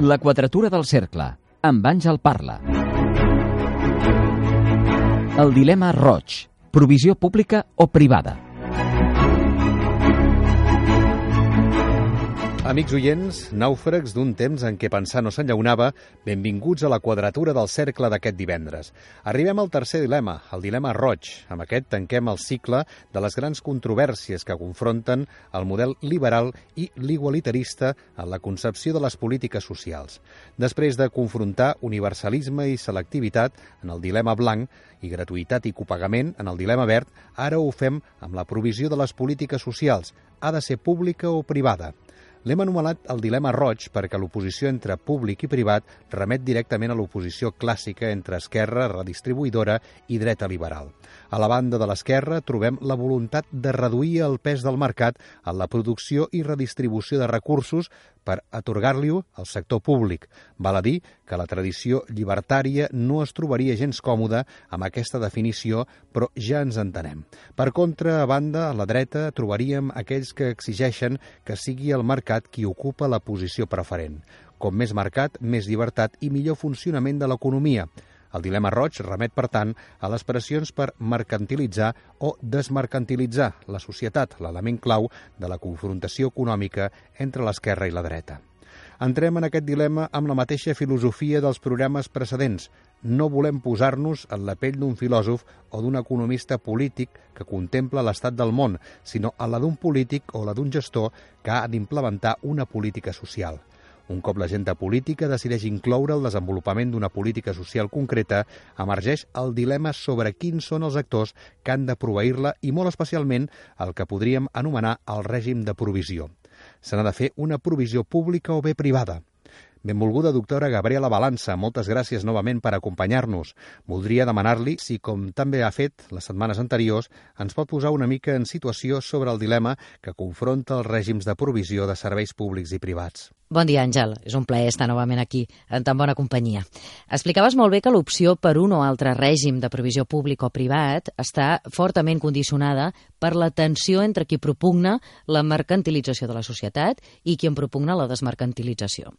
La quadratura del cercle, amb Àngel Parla. El dilema roig, provisió pública o privada. Amics oients, nàufrags d'un temps en què pensar no s'enllaunava, benvinguts a la quadratura del cercle d'aquest divendres. Arribem al tercer dilema, el dilema roig. Amb aquest tanquem el cicle de les grans controvèrsies que confronten el model liberal i l'igualitarista en la concepció de les polítiques socials. Després de confrontar universalisme i selectivitat en el dilema blanc i gratuïtat i copagament en el dilema verd, ara ho fem amb la provisió de les polítiques socials. Ha de ser pública o privada? L'hem anomenat el dilema roig perquè l'oposició entre públic i privat remet directament a l'oposició clàssica entre esquerra redistribuïdora i dreta liberal. A la banda de l'esquerra trobem la voluntat de reduir el pes del mercat en la producció i redistribució de recursos per atorgar-li-ho al sector públic. Val a dir que la tradició llibertària no es trobaria gens còmoda amb aquesta definició, però ja ens entenem. Per contra, a banda, a la dreta trobaríem aquells que exigeixen que sigui el mercat qui ocupa la posició preferent. Com més mercat, més llibertat i millor funcionament de l'economia. El dilema roig remet, per tant, a les pressions per mercantilitzar o desmercantilitzar la societat, l'element clau de la confrontació econòmica entre l'esquerra i la dreta. Entrem en aquest dilema amb la mateixa filosofia dels programes precedents. No volem posar-nos en la pell d'un filòsof o d'un economista polític que contempla l'estat del món, sinó a la d'un polític o la d'un gestor que ha d'implementar una política social. Un cop l'agenda política decideix incloure el desenvolupament d'una política social concreta, emergeix el dilema sobre quins són els actors que han de proveir-la i molt especialment el que podríem anomenar el règim de provisió. Se n'ha de fer una provisió pública o bé privada. Benvolguda doctora Gabriela Balança, moltes gràcies novament per acompanyar-nos. Voldria demanar-li si, com també ha fet les setmanes anteriors, ens pot posar una mica en situació sobre el dilema que confronta els règims de provisió de serveis públics i privats. Bon dia, Àngel. És un plaer estar novament aquí, en tan bona companyia. Explicaves molt bé que l'opció per un o altre règim de provisió públic o privat està fortament condicionada per la tensió entre qui propugna la mercantilització de la societat i qui en propugna la desmercantilització.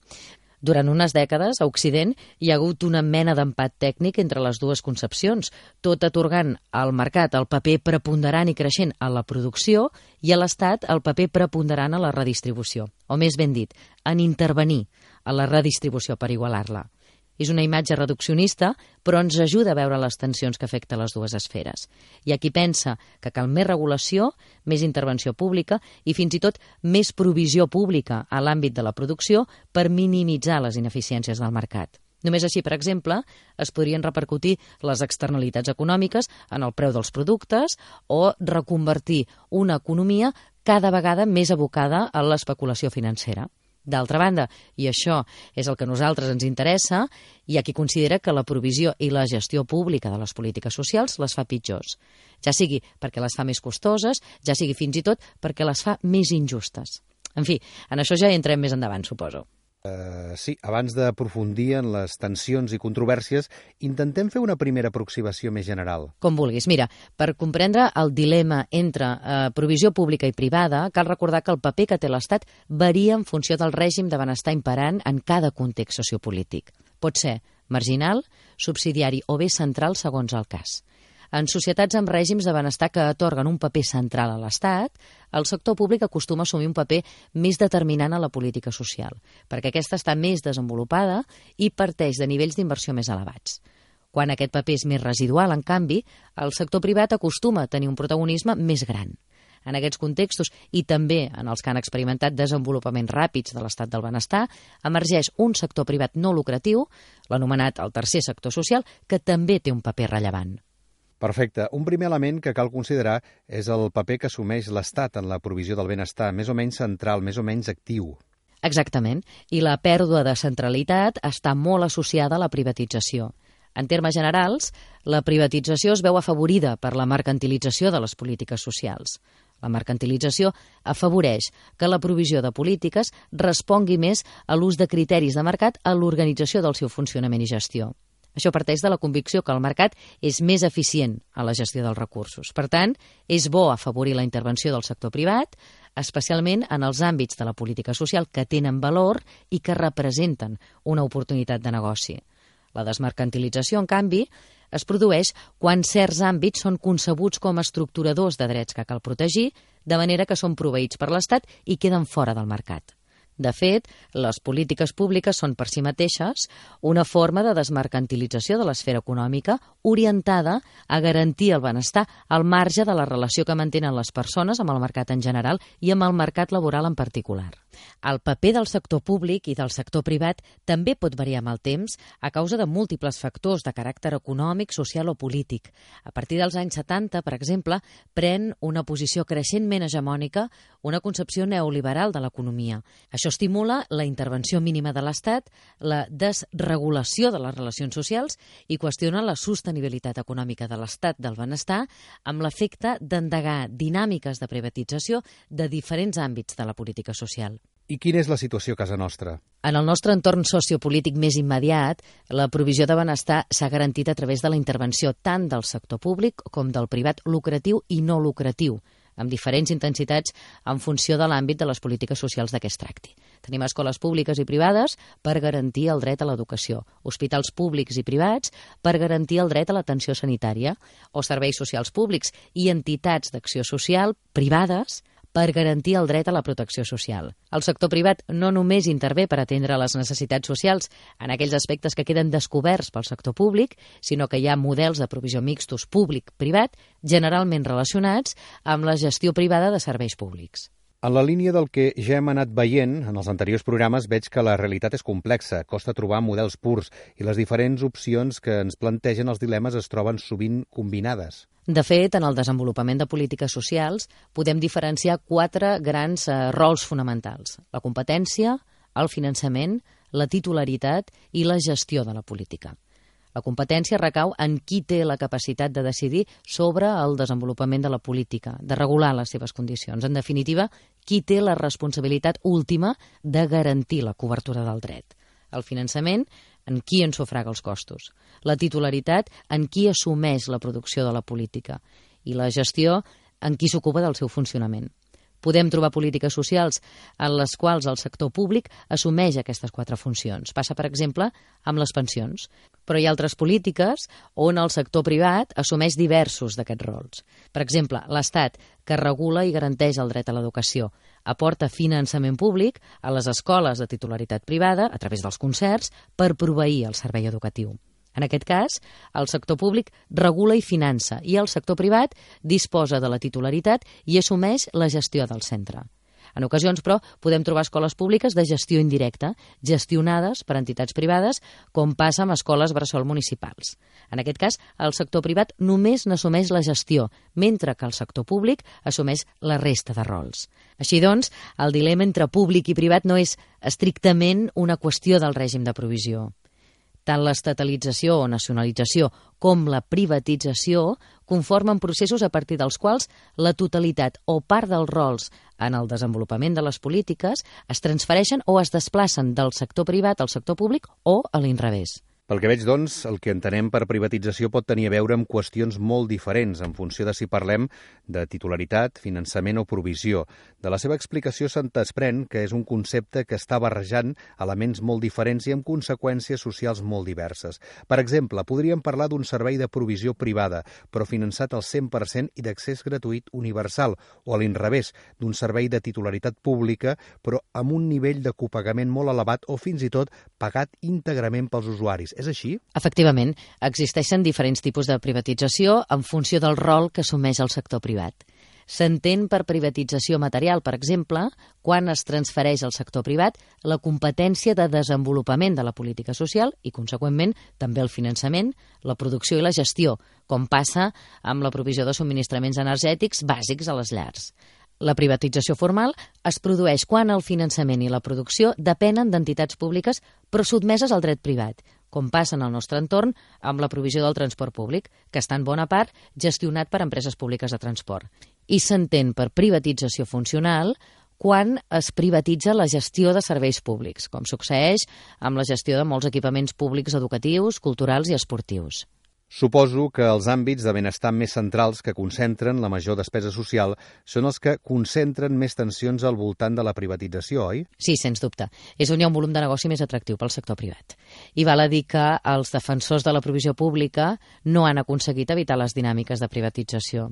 Durant unes dècades, a Occident, hi ha hagut una mena d'empat tècnic entre les dues concepcions, tot atorgant al mercat el paper preponderant i creixent a la producció i a l'Estat el paper preponderant a la redistribució, o més ben dit, en intervenir a la redistribució per igualar-la. És una imatge reduccionista, però ens ajuda a veure les tensions que afecten les dues esferes. Hi ha qui pensa que cal més regulació, més intervenció pública i fins i tot més provisió pública a l'àmbit de la producció per minimitzar les ineficiències del mercat. Només així, per exemple, es podrien repercutir les externalitats econòmiques en el preu dels productes o reconvertir una economia cada vegada més abocada a l'especulació financera. D'altra banda, i això és el que a nosaltres ens interessa, hi ha qui considera que la provisió i la gestió pública de les polítiques socials les fa pitjors. Ja sigui perquè les fa més costoses, ja sigui fins i tot perquè les fa més injustes. En fi, en això ja entrem més endavant, suposo. Uh, sí, abans d'aprofundir en les tensions i controvèrsies, intentem fer una primera aproximació més general. Com vulguis. Mira, per comprendre el dilema entre uh, provisió pública i privada, cal recordar que el paper que té l'Estat varia en funció del règim de benestar imperant en cada context sociopolític. Pot ser marginal, subsidiari o bé central segons el cas. En societats amb règims de benestar que atorguen un paper central a l'Estat, el sector públic acostuma a assumir un paper més determinant a la política social, perquè aquesta està més desenvolupada i parteix de nivells d'inversió més elevats. Quan aquest paper és més residual, en canvi, el sector privat acostuma a tenir un protagonisme més gran. En aquests contextos i també en els que han experimentat desenvolupaments ràpids de l'estat del benestar, emergeix un sector privat no lucratiu, l'anomenat el tercer sector social, que també té un paper rellevant. Perfecte. Un primer element que cal considerar és el paper que assumeix l'Estat en la provisió del benestar, més o menys central, més o menys actiu. Exactament. I la pèrdua de centralitat està molt associada a la privatització. En termes generals, la privatització es veu afavorida per la mercantilització de les polítiques socials. La mercantilització afavoreix que la provisió de polítiques respongui més a l'ús de criteris de mercat a l'organització del seu funcionament i gestió. Això parteix de la convicció que el mercat és més eficient a la gestió dels recursos. Per tant, és bo afavorir la intervenció del sector privat especialment en els àmbits de la política social que tenen valor i que representen una oportunitat de negoci. La desmercantilització, en canvi, es produeix quan certs àmbits són concebuts com a estructuradors de drets que cal protegir, de manera que són proveïts per l'Estat i queden fora del mercat. De fet, les polítiques públiques són per si mateixes una forma de desmercantilització de l'esfera econòmica orientada a garantir el benestar al marge de la relació que mantenen les persones amb el mercat en general i amb el mercat laboral en particular. El paper del sector públic i del sector privat també pot variar amb el temps a causa de múltiples factors de caràcter econòmic, social o polític. A partir dels anys 70, per exemple, pren una posició creixentment hegemònica una concepció neoliberal de l'economia. Això estimula la intervenció mínima de l'Estat, la desregulació de les relacions socials i qüestiona la sostenibilitat econòmica de l'estat del benestar amb l'efecte d'endegar dinàmiques de privatització de diferents àmbits de la política social. I quina és la situació a casa nostra? En el nostre entorn sociopolític més immediat, la provisió de benestar s'ha garantit a través de la intervenció tant del sector públic com del privat lucratiu i no lucratiu, amb diferents intensitats en funció de l'àmbit de les polítiques socials de què es tracti. Tenim escoles públiques i privades per garantir el dret a l'educació, hospitals públics i privats per garantir el dret a l'atenció sanitària, o serveis socials públics i entitats d'acció social privades per garantir el dret a la protecció social. El sector privat no només intervé per atendre les necessitats socials en aquells aspectes que queden descoberts pel sector públic, sinó que hi ha models de provisió mixtos públic-privat generalment relacionats amb la gestió privada de serveis públics. En la línia del que ja hem anat veient en els anteriors programes, veig que la realitat és complexa, costa trobar models purs i les diferents opcions que ens plantegen els dilemes es troben sovint combinades. De fet, en el desenvolupament de polítiques socials podem diferenciar quatre grans eh, rols fonamentals. La competència, el finançament, la titularitat i la gestió de la política. La competència recau en qui té la capacitat de decidir sobre el desenvolupament de la política, de regular les seves condicions. En definitiva, qui té la responsabilitat última de garantir la cobertura del dret. El finançament, en qui en sufraga els costos. La titularitat, en qui assumeix la producció de la política. I la gestió, en qui s'ocupa del seu funcionament. Podem trobar polítiques socials en les quals el sector públic assumeix aquestes quatre funcions. Passa, per exemple, amb les pensions. Però hi ha altres polítiques on el sector privat assumeix diversos d'aquests rols. Per exemple, l'Estat, que regula i garanteix el dret a l'educació, aporta finançament públic a les escoles de titularitat privada, a través dels concerts, per proveir el servei educatiu. En aquest cas, el sector públic regula i finança i el sector privat disposa de la titularitat i assumeix la gestió del centre. En ocasions, però, podem trobar escoles públiques de gestió indirecta, gestionades per entitats privades, com passa amb escoles bressol municipals. En aquest cas, el sector privat només n'assumeix la gestió, mentre que el sector públic assumeix la resta de rols. Així doncs, el dilema entre públic i privat no és estrictament una qüestió del règim de provisió. Tant l'estatalització o nacionalització com la privatització conformen processos a partir dels quals la totalitat o part dels rols en el desenvolupament de les polítiques es transfereixen o es desplacen del sector privat al sector públic o a l'inrevés. Pel que veig, doncs, el que entenem per privatització pot tenir a veure amb qüestions molt diferents en funció de si parlem de titularitat, finançament o provisió. De la seva explicació se'n desprèn que és un concepte que està barrejant elements molt diferents i amb conseqüències socials molt diverses. Per exemple, podríem parlar d'un servei de provisió privada, però finançat al 100% i d'accés gratuït universal, o a l'inrevés, d'un servei de titularitat pública, però amb un nivell de copagament molt elevat o fins i tot pagat íntegrament pels usuaris és així? Efectivament, existeixen diferents tipus de privatització en funció del rol que assumeix el sector privat. S'entén per privatització material, per exemple, quan es transfereix al sector privat la competència de desenvolupament de la política social i, conseqüentment, també el finançament, la producció i la gestió, com passa amb la provisió de subministraments energètics bàsics a les llars. La privatització formal es produeix quan el finançament i la producció depenen d'entitats públiques però sotmeses al dret privat, com passa en el nostre entorn amb la provisió del transport públic, que està en bona part gestionat per empreses públiques de transport. I s'entén per privatització funcional quan es privatitza la gestió de serveis públics, com succeeix amb la gestió de molts equipaments públics educatius, culturals i esportius. Suposo que els àmbits de benestar més centrals que concentren la major despesa social són els que concentren més tensions al voltant de la privatització, oi? Sí, sens dubte. És on hi ha un volum de negoci més atractiu pel sector privat. I val a dir que els defensors de la provisió pública no han aconseguit evitar les dinàmiques de privatització.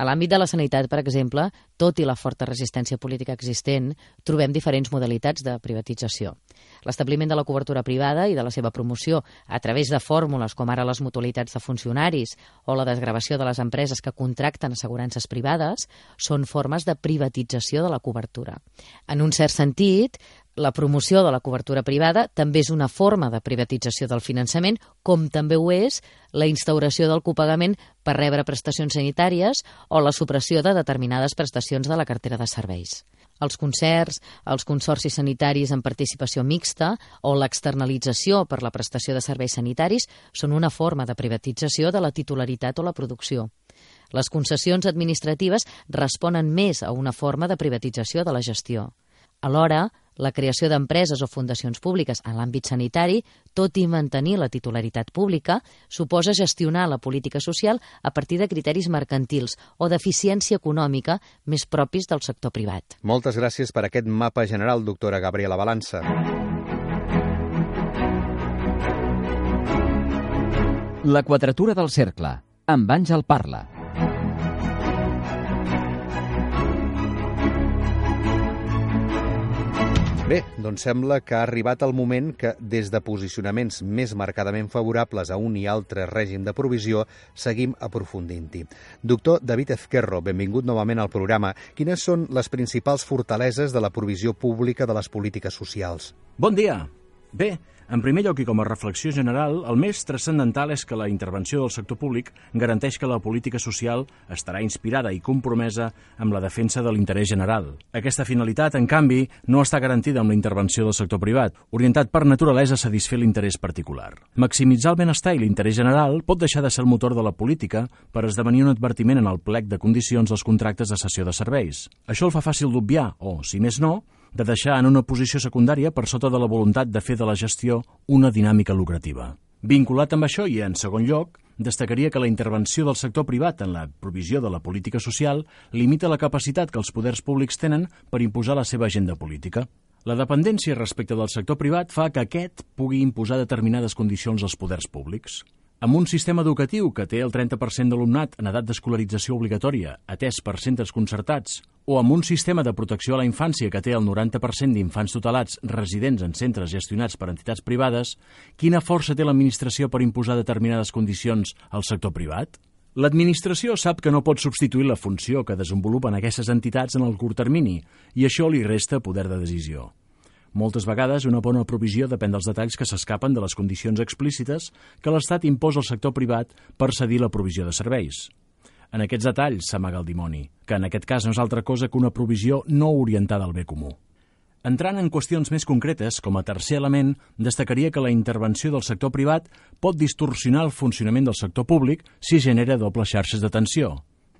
A l'àmbit de la sanitat, per exemple, tot i la forta resistència política existent, trobem diferents modalitats de privatització. L'establiment de la cobertura privada i de la seva promoció a través de fórmules com ara les mutualitats de funcionaris o la desgravació de les empreses que contracten assegurances privades són formes de privatització de la cobertura. En un cert sentit, la promoció de la cobertura privada també és una forma de privatització del finançament, com també ho és la instauració del copagament per rebre prestacions sanitàries o la supressió de determinades prestacions de la cartera de serveis els concerts, els consorcis sanitaris en participació mixta o l'externalització per la prestació de serveis sanitaris són una forma de privatització de la titularitat o la producció. Les concessions administratives responen més a una forma de privatització de la gestió. Alhora, la creació d'empreses o fundacions públiques en l'àmbit sanitari, tot i mantenir la titularitat pública, suposa gestionar la política social a partir de criteris mercantils o d'eficiència econòmica més propis del sector privat. Moltes gràcies per aquest mapa general, doctora Gabriela Balança. La quadratura del cercle, amb Àngel Parla. Bé, doncs sembla que ha arribat el moment que, des de posicionaments més marcadament favorables a un i altre règim de provisió, seguim aprofundint-hi. Doctor David Ezquerro, benvingut novament al programa. Quines són les principals fortaleses de la provisió pública de les polítiques socials? Bon dia. Bé, en primer lloc i com a reflexió general, el més transcendental és que la intervenció del sector públic garanteix que la política social estarà inspirada i compromesa amb la defensa de l'interès general. Aquesta finalitat, en canvi, no està garantida amb la intervenció del sector privat, orientat per naturalesa a satisfer l'interès particular. Maximitzar el benestar i l'interès general pot deixar de ser el motor de la política per esdevenir un advertiment en el plec de condicions dels contractes de cessió de serveis. Això el fa fàcil d'obviar, o, si més no, de deixar en una posició secundària per sota de la voluntat de fer de la gestió una dinàmica lucrativa. Vinculat amb això i, en segon lloc, destacaria que la intervenció del sector privat en la provisió de la política social limita la capacitat que els poders públics tenen per imposar la seva agenda política. La dependència respecte del sector privat fa que aquest pugui imposar determinades condicions als poders públics. Amb un sistema educatiu que té el 30% d'alumnat en edat d'escolarització obligatòria, atès per centres concertats, o amb un sistema de protecció a la infància que té el 90% d'infants tutelats residents en centres gestionats per entitats privades, quina força té l'administració per imposar determinades condicions al sector privat? L'administració sap que no pot substituir la funció que desenvolupen aquestes entitats en el curt termini i això li resta poder de decisió. Moltes vegades una bona provisió depèn dels detalls que s'escapen de les condicions explícites que l'Estat imposa al sector privat per cedir la provisió de serveis. En aquests detalls s'amaga el dimoni, que en aquest cas no és altra cosa que una provisió no orientada al bé comú. Entrant en qüestions més concretes, com a tercer element, destacaria que la intervenció del sector privat pot distorsionar el funcionament del sector públic si genera dobles xarxes d'atenció,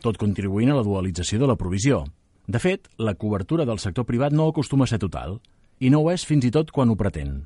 tot contribuint a la dualització de la provisió. De fet, la cobertura del sector privat no acostuma a ser total, i no ho és fins i tot quan ho pretén.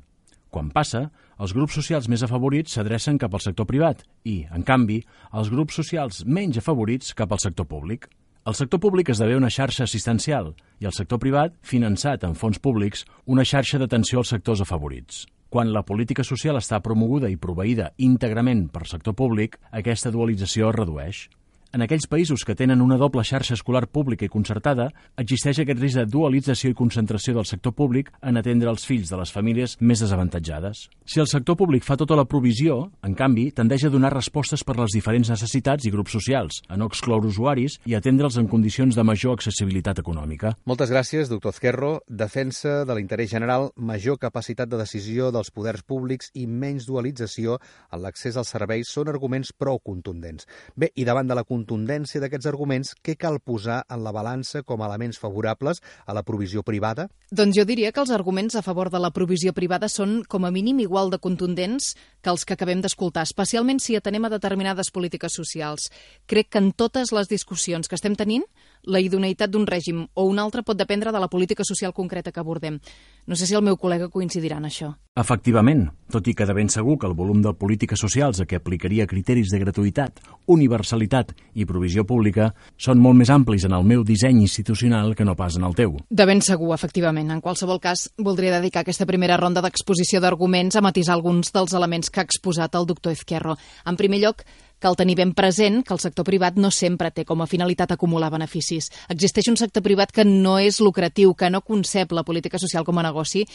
Quan passa, els grups socials més afavorits s'adrecen cap al sector privat i, en canvi, els grups socials menys afavorits cap al sector públic. El sector públic esdevé una xarxa assistencial i el sector privat, finançat amb fons públics, una xarxa d'atenció als sectors afavorits. Quan la política social està promoguda i proveïda íntegrament per sector públic, aquesta dualització es redueix. En aquells països que tenen una doble xarxa escolar pública i concertada, existeix aquest risc de dualització i concentració del sector públic en atendre els fills de les famílies més desavantatjades. Si el sector públic fa tota la provisió, en canvi, tendeix a donar respostes per les diferents necessitats i grups socials, a no excloure usuaris i atendre'ls en condicions de major accessibilitat econòmica. Moltes gràcies, doctor Ezquerro. Defensa de l'interès general, major capacitat de decisió dels poders públics i menys dualització en l'accés als serveis són arguments prou contundents. Bé, i davant de la contundència d'aquests arguments, què cal posar en la balança com a elements favorables a la provisió privada? Doncs jo diria que els arguments a favor de la provisió privada són com a mínim igual de contundents que els que acabem d'escoltar, especialment si atenem a determinades polítiques socials. Crec que en totes les discussions que estem tenint la idoneïtat d'un règim o un altre pot dependre de la política social concreta que abordem. No sé si el meu col·lega coincidirà en això. Efectivament, tot i que de ben segur que el volum de polítiques socials a què aplicaria criteris de gratuïtat, universalitat i provisió pública són molt més amplis en el meu disseny institucional que no pas en el teu. De ben segur, efectivament. En qualsevol cas, voldria dedicar aquesta primera ronda d'exposició d'arguments a matisar alguns dels elements que ha exposat el doctor Ezquerro. En primer lloc, cal tenir ben present que el sector privat no sempre té com a finalitat acumular beneficis. Existeix un sector privat que no és lucratiu, que no concep la política social com a negoci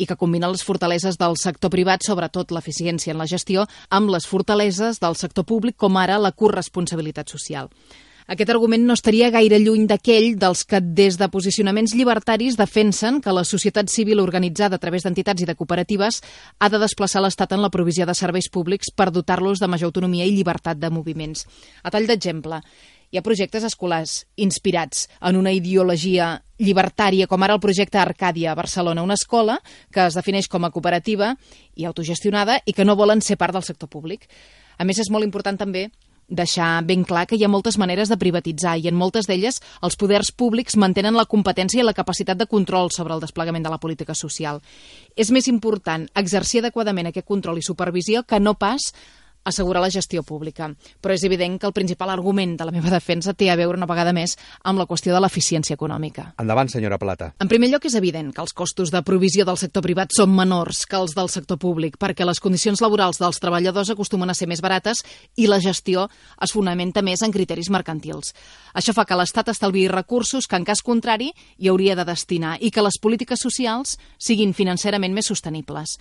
i que combina les fortaleses del sector privat, sobretot l'eficiència en la gestió, amb les fortaleses del sector públic, com ara la corresponsabilitat social. Aquest argument no estaria gaire lluny d'aquell dels que des de posicionaments llibertaris defensen que la societat civil organitzada a través d'entitats i de cooperatives ha de desplaçar l'Estat en la provisió de serveis públics per dotar-los de major autonomia i llibertat de moviments. A tall d'exemple, hi ha projectes escolars inspirats en una ideologia llibertària, com ara el projecte Arcàdia a Barcelona, una escola que es defineix com a cooperativa i autogestionada i que no volen ser part del sector públic. A més, és molt important també deixar ben clar que hi ha moltes maneres de privatitzar i en moltes d'elles els poders públics mantenen la competència i la capacitat de control sobre el desplegament de la política social. És més important exercir adequadament aquest control i supervisió que no pas assegurar la gestió pública. Però és evident que el principal argument de la meva defensa té a veure una vegada més amb la qüestió de l'eficiència econòmica. Endavant, senyora Plata. En primer lloc, és evident que els costos de provisió del sector privat són menors que els del sector públic, perquè les condicions laborals dels treballadors acostumen a ser més barates i la gestió es fonamenta més en criteris mercantils. Això fa que l'Estat estalviï recursos que, en cas contrari, hi hauria de destinar i que les polítiques socials siguin financerament més sostenibles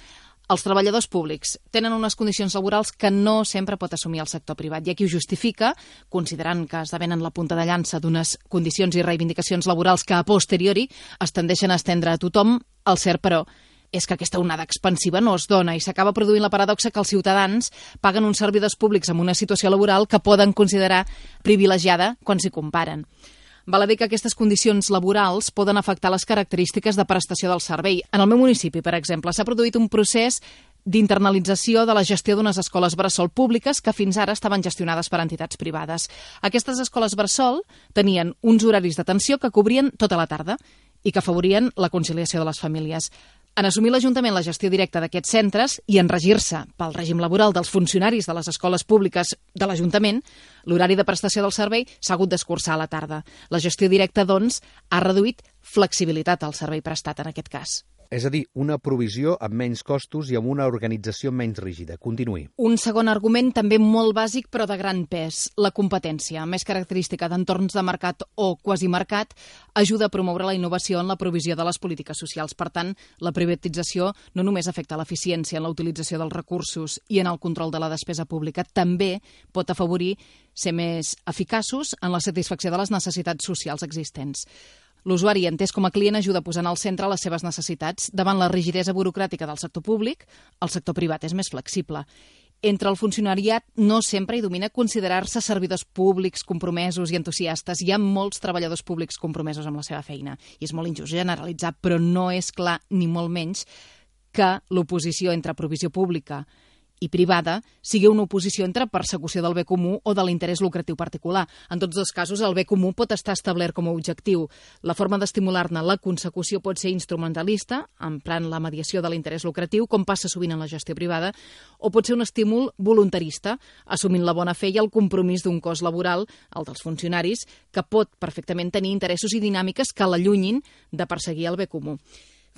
els treballadors públics tenen unes condicions laborals que no sempre pot assumir el sector privat. I aquí ho justifica, considerant que esdevenen la punta de llança d'unes condicions i reivindicacions laborals que a posteriori es tendeixen a estendre a tothom. El cert, però, és que aquesta onada expansiva no es dona i s'acaba produint la paradoxa que els ciutadans paguen uns servidors públics amb una situació laboral que poden considerar privilegiada quan s'hi comparen. Val a dir que aquestes condicions laborals poden afectar les característiques de prestació del servei. En el meu municipi, per exemple, s'ha produït un procés d'internalització de la gestió d'unes escoles bressol públiques que fins ara estaven gestionades per entitats privades. Aquestes escoles bressol tenien uns horaris d'atenció que cobrien tota la tarda i que afavorien la conciliació de les famílies. En assumir l'Ajuntament la gestió directa d'aquests centres i en regir-se pel règim laboral dels funcionaris de les escoles públiques de l'Ajuntament, l'horari de prestació del servei s'ha hagut d'escurçar a la tarda. La gestió directa, doncs, ha reduït flexibilitat al servei prestat en aquest cas. És a dir, una provisió amb menys costos i amb una organització menys rígida. Continuï. Un segon argument també molt bàsic però de gran pes, la competència, més característica d'entorns de mercat o quasi mercat, ajuda a promoure la innovació en la provisió de les polítiques socials. Per tant, la privatització no només afecta l'eficiència en la utilització dels recursos i en el control de la despesa pública, també pot afavorir ser més eficaços en la satisfacció de les necessitats socials existents. L'usuari, entès com a client, ajuda a posar al centre les seves necessitats. Davant la rigidesa burocràtica del sector públic, el sector privat és més flexible. Entre el funcionariat no sempre hi domina considerar-se servidors públics compromesos i entusiastes. Hi ha molts treballadors públics compromesos amb la seva feina i és molt injust generalitzar, però no és clar, ni molt menys, que l'oposició entre provisió pública i privada sigui una oposició entre persecució del bé comú o de l'interès lucratiu particular. En tots dos casos, el bé comú pot estar establert com a objectiu. La forma d'estimular-ne la consecució pot ser instrumentalista, emprant la mediació de l'interès lucratiu, com passa sovint en la gestió privada, o pot ser un estímul voluntarista, assumint la bona fe i el compromís d'un cos laboral, el dels funcionaris, que pot perfectament tenir interessos i dinàmiques que l'allunyin de perseguir el bé comú.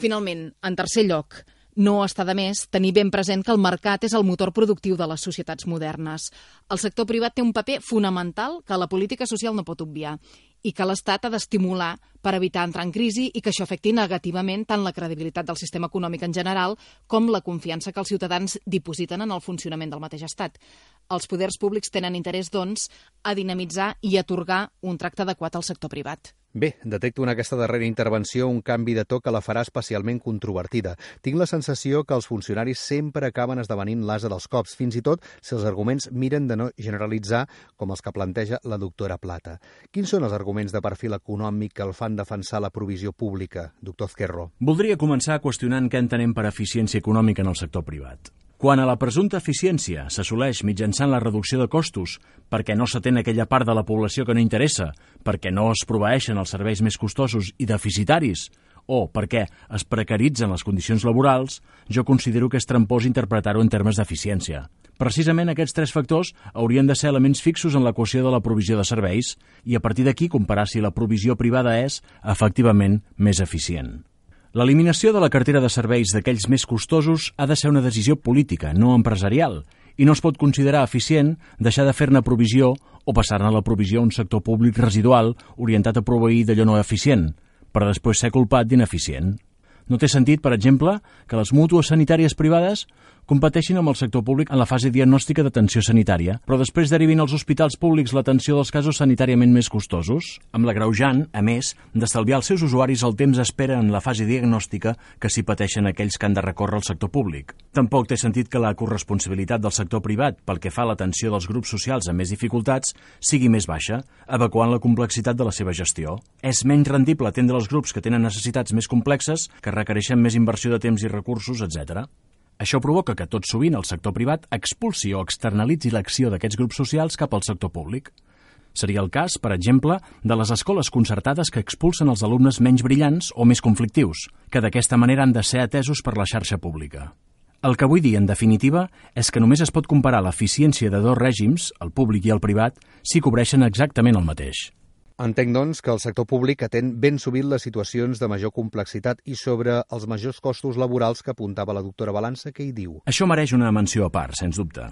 Finalment, en tercer lloc, no està de més tenir ben present que el mercat és el motor productiu de les societats modernes. El sector privat té un paper fonamental que la política social no pot obviar i que l'Estat ha d'estimular per evitar entrar en crisi i que això afecti negativament tant la credibilitat del sistema econòmic en general com la confiança que els ciutadans dipositen en el funcionament del mateix Estat. Els poders públics tenen interès, doncs, a dinamitzar i atorgar un tracte adequat al sector privat. Bé, detecto en aquesta darrera intervenció un canvi de to que la farà especialment controvertida. Tinc la sensació que els funcionaris sempre acaben esdevenint l'asa dels cops, fins i tot si els arguments miren de no generalitzar com els que planteja la doctora Plata. Quins són els arguments de perfil econòmic que el fan defensar la provisió pública, doctor Ezquerro? Voldria començar qüestionant què entenem per eficiència econòmica en el sector privat. Quan a la presumpta eficiència s'assoleix mitjançant la reducció de costos perquè no s'atén aquella part de la població que no interessa, perquè no es proveeixen els serveis més costosos i deficitaris, o perquè es precaritzen les condicions laborals, jo considero que és trampós interpretar-ho en termes d'eficiència. Precisament aquests tres factors haurien de ser elements fixos en l'equació de la provisió de serveis i a partir d'aquí comparar si la provisió privada és, efectivament, més eficient. L'eliminació de la cartera de serveis d'aquells més costosos ha de ser una decisió política, no empresarial, i no es pot considerar eficient deixar de fer-ne provisió o passar-ne la provisió a un sector públic residual orientat a proveir d'allò no eficient, per després ser culpat d'ineficient. No té sentit, per exemple, que les mútues sanitàries privades competeixin amb el sector públic en la fase diagnòstica d'atenció sanitària, però després derivin als hospitals públics l'atenció dels casos sanitàriament més costosos, amb l'agreujant, a més, d'estalviar als seus usuaris el temps d'espera en la fase diagnòstica que s'hi pateixen aquells que han de recórrer al sector públic. Tampoc té sentit que la corresponsabilitat del sector privat pel que fa a l'atenció dels grups socials amb més dificultats sigui més baixa, evacuant la complexitat de la seva gestió. És menys rendible atendre els grups que tenen necessitats més complexes, que requereixen més inversió de temps i recursos, etc. Això provoca que tot sovint el sector privat expulsi o externalitzi l'acció d'aquests grups socials cap al sector públic. Seria el cas, per exemple, de les escoles concertades que expulsen els alumnes menys brillants o més conflictius, que d'aquesta manera han de ser atesos per la xarxa pública. El que vull dir, en definitiva, és que només es pot comparar l'eficiència de dos règims, el públic i el privat, si cobreixen exactament el mateix. Entenc, doncs, que el sector públic atén ben sovint les situacions de major complexitat i sobre els majors costos laborals que apuntava la doctora Balança, que hi diu. Això mereix una menció a part, sens dubte.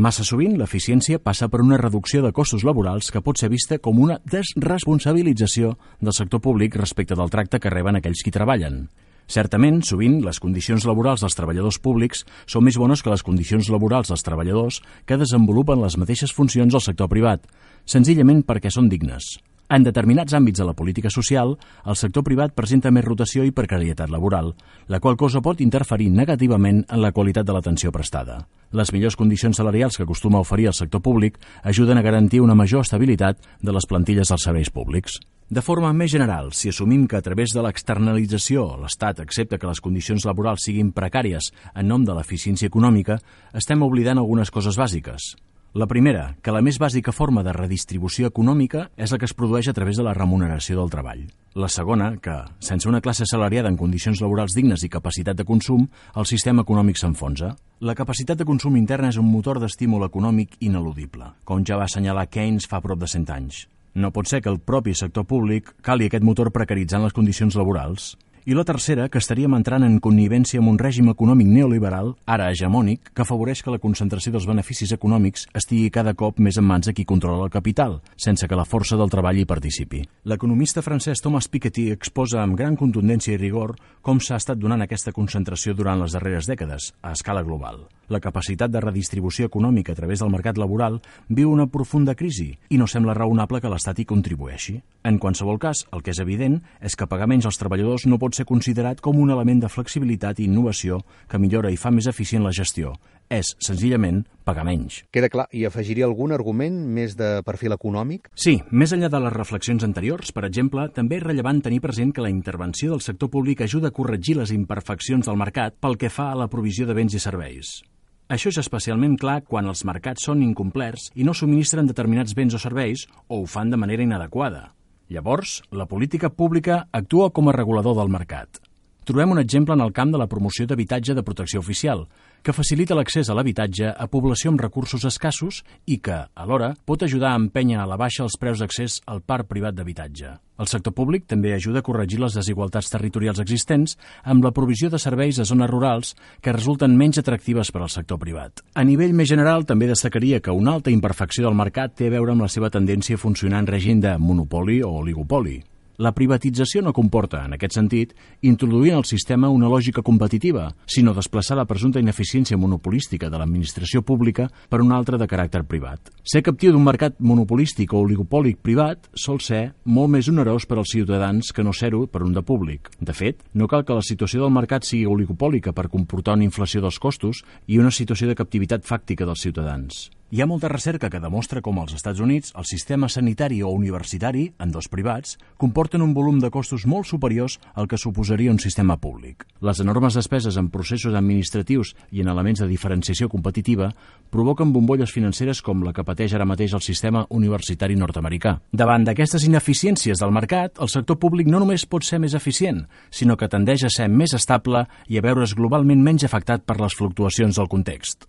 Massa sovint, l'eficiència passa per una reducció de costos laborals que pot ser vista com una desresponsabilització del sector públic respecte del tracte que reben aquells qui treballen. Certament, sovint, les condicions laborals dels treballadors públics són més bones que les condicions laborals dels treballadors que desenvolupen les mateixes funcions al sector privat, senzillament perquè són dignes. En determinats àmbits de la política social, el sector privat presenta més rotació i precarietat laboral, la qual cosa pot interferir negativament en la qualitat de l'atenció prestada. Les millors condicions salarials que acostuma a oferir el sector públic ajuden a garantir una major estabilitat de les plantilles dels serveis públics. De forma més general, si assumim que a través de l'externalització l'Estat accepta que les condicions laborals siguin precàries en nom de l'eficiència econòmica, estem oblidant algunes coses bàsiques. La primera, que la més bàsica forma de redistribució econòmica és la que es produeix a través de la remuneració del treball. La segona, que, sense una classe salariada en condicions laborals dignes i capacitat de consum, el sistema econòmic s'enfonsa. La capacitat de consum intern és un motor d'estímul econòmic ineludible, com ja va assenyalar Keynes fa prop de 100 anys. No pot ser que el propi sector públic cali aquest motor precaritzant les condicions laborals. I la tercera, que estaríem entrant en connivència amb un règim econòmic neoliberal, ara hegemònic, que afavoreix que la concentració dels beneficis econòmics estigui cada cop més en mans de qui controla el capital, sense que la força del treball hi participi. L'economista francès Thomas Piketty exposa amb gran contundència i rigor com s'ha estat donant aquesta concentració durant les darreres dècades, a escala global. La capacitat de redistribució econòmica a través del mercat laboral viu una profunda crisi i no sembla raonable que l'Estat hi contribueixi. En qualsevol cas, el que és evident és que pagar menys als treballadors no pot ser considerat com un element de flexibilitat i innovació que millora i fa més eficient la gestió. És, senzillament, pagar menys. Queda clar. I afegiria algun argument més de perfil econòmic? Sí, més enllà de les reflexions anteriors, per exemple, també és rellevant tenir present que la intervenció del sector públic ajuda a corregir les imperfeccions del mercat pel que fa a la provisió de béns i serveis. Això és especialment clar quan els mercats són incomplerts i no subministren determinats béns o serveis o ho fan de manera inadequada. Llavors, la política pública actua com a regulador del mercat. Trobem un exemple en el camp de la promoció d'habitatge de protecció oficial, que facilita l'accés a l'habitatge a població amb recursos escassos i que, alhora, pot ajudar a empènyer a la baixa els preus d'accés al parc privat d'habitatge. El sector públic també ajuda a corregir les desigualtats territorials existents amb la provisió de serveis a zones rurals que resulten menys atractives per al sector privat. A nivell més general, també destacaria que una alta imperfecció del mercat té a veure amb la seva tendència a funcionar en règim de monopoli o oligopoli. La privatització no comporta, en aquest sentit, introduir en el sistema una lògica competitiva, sinó desplaçar la presumpta ineficiència monopolística de l'administració pública per una altra de caràcter privat. Ser captiu d'un mercat monopolístic o oligopòlic privat sol ser molt més onerós per als ciutadans que no ser-ho per un de públic. De fet, no cal que la situació del mercat sigui oligopòlica per comportar una inflació dels costos i una situació de captivitat fàctica dels ciutadans. Hi ha molta recerca que demostra com als Estats Units el sistema sanitari o universitari, en dos privats, comporten un volum de costos molt superiors al que suposaria un sistema públic. Les enormes despeses en processos administratius i en elements de diferenciació competitiva provoquen bombolles financeres com la que pateix ara mateix el sistema universitari nord-americà. Davant d'aquestes ineficiències del mercat, el sector públic no només pot ser més eficient, sinó que tendeix a ser més estable i a veure's globalment menys afectat per les fluctuacions del context.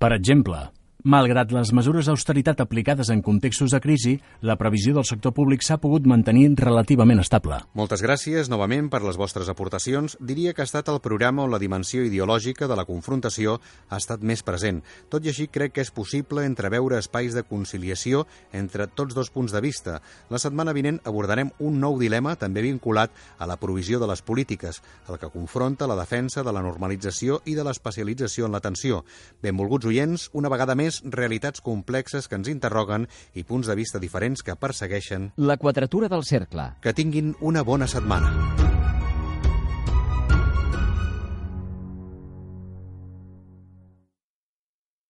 Per exemple, Malgrat les mesures d'austeritat aplicades en contextos de crisi, la previsió del sector públic s'ha pogut mantenir relativament estable. Moltes gràcies novament per les vostres aportacions. Diria que ha estat el programa on la dimensió ideològica de la confrontació ha estat més present. Tot i així, crec que és possible entreveure espais de conciliació entre tots dos punts de vista. La setmana vinent abordarem un nou dilema també vinculat a la provisió de les polítiques, el que confronta la defensa de la normalització i de l'especialització en l'atenció. Benvolguts oients, una vegada més més realitats complexes que ens interroguen i punts de vista diferents que persegueixen La quadratura del cercle. que tinguin una bona setmana.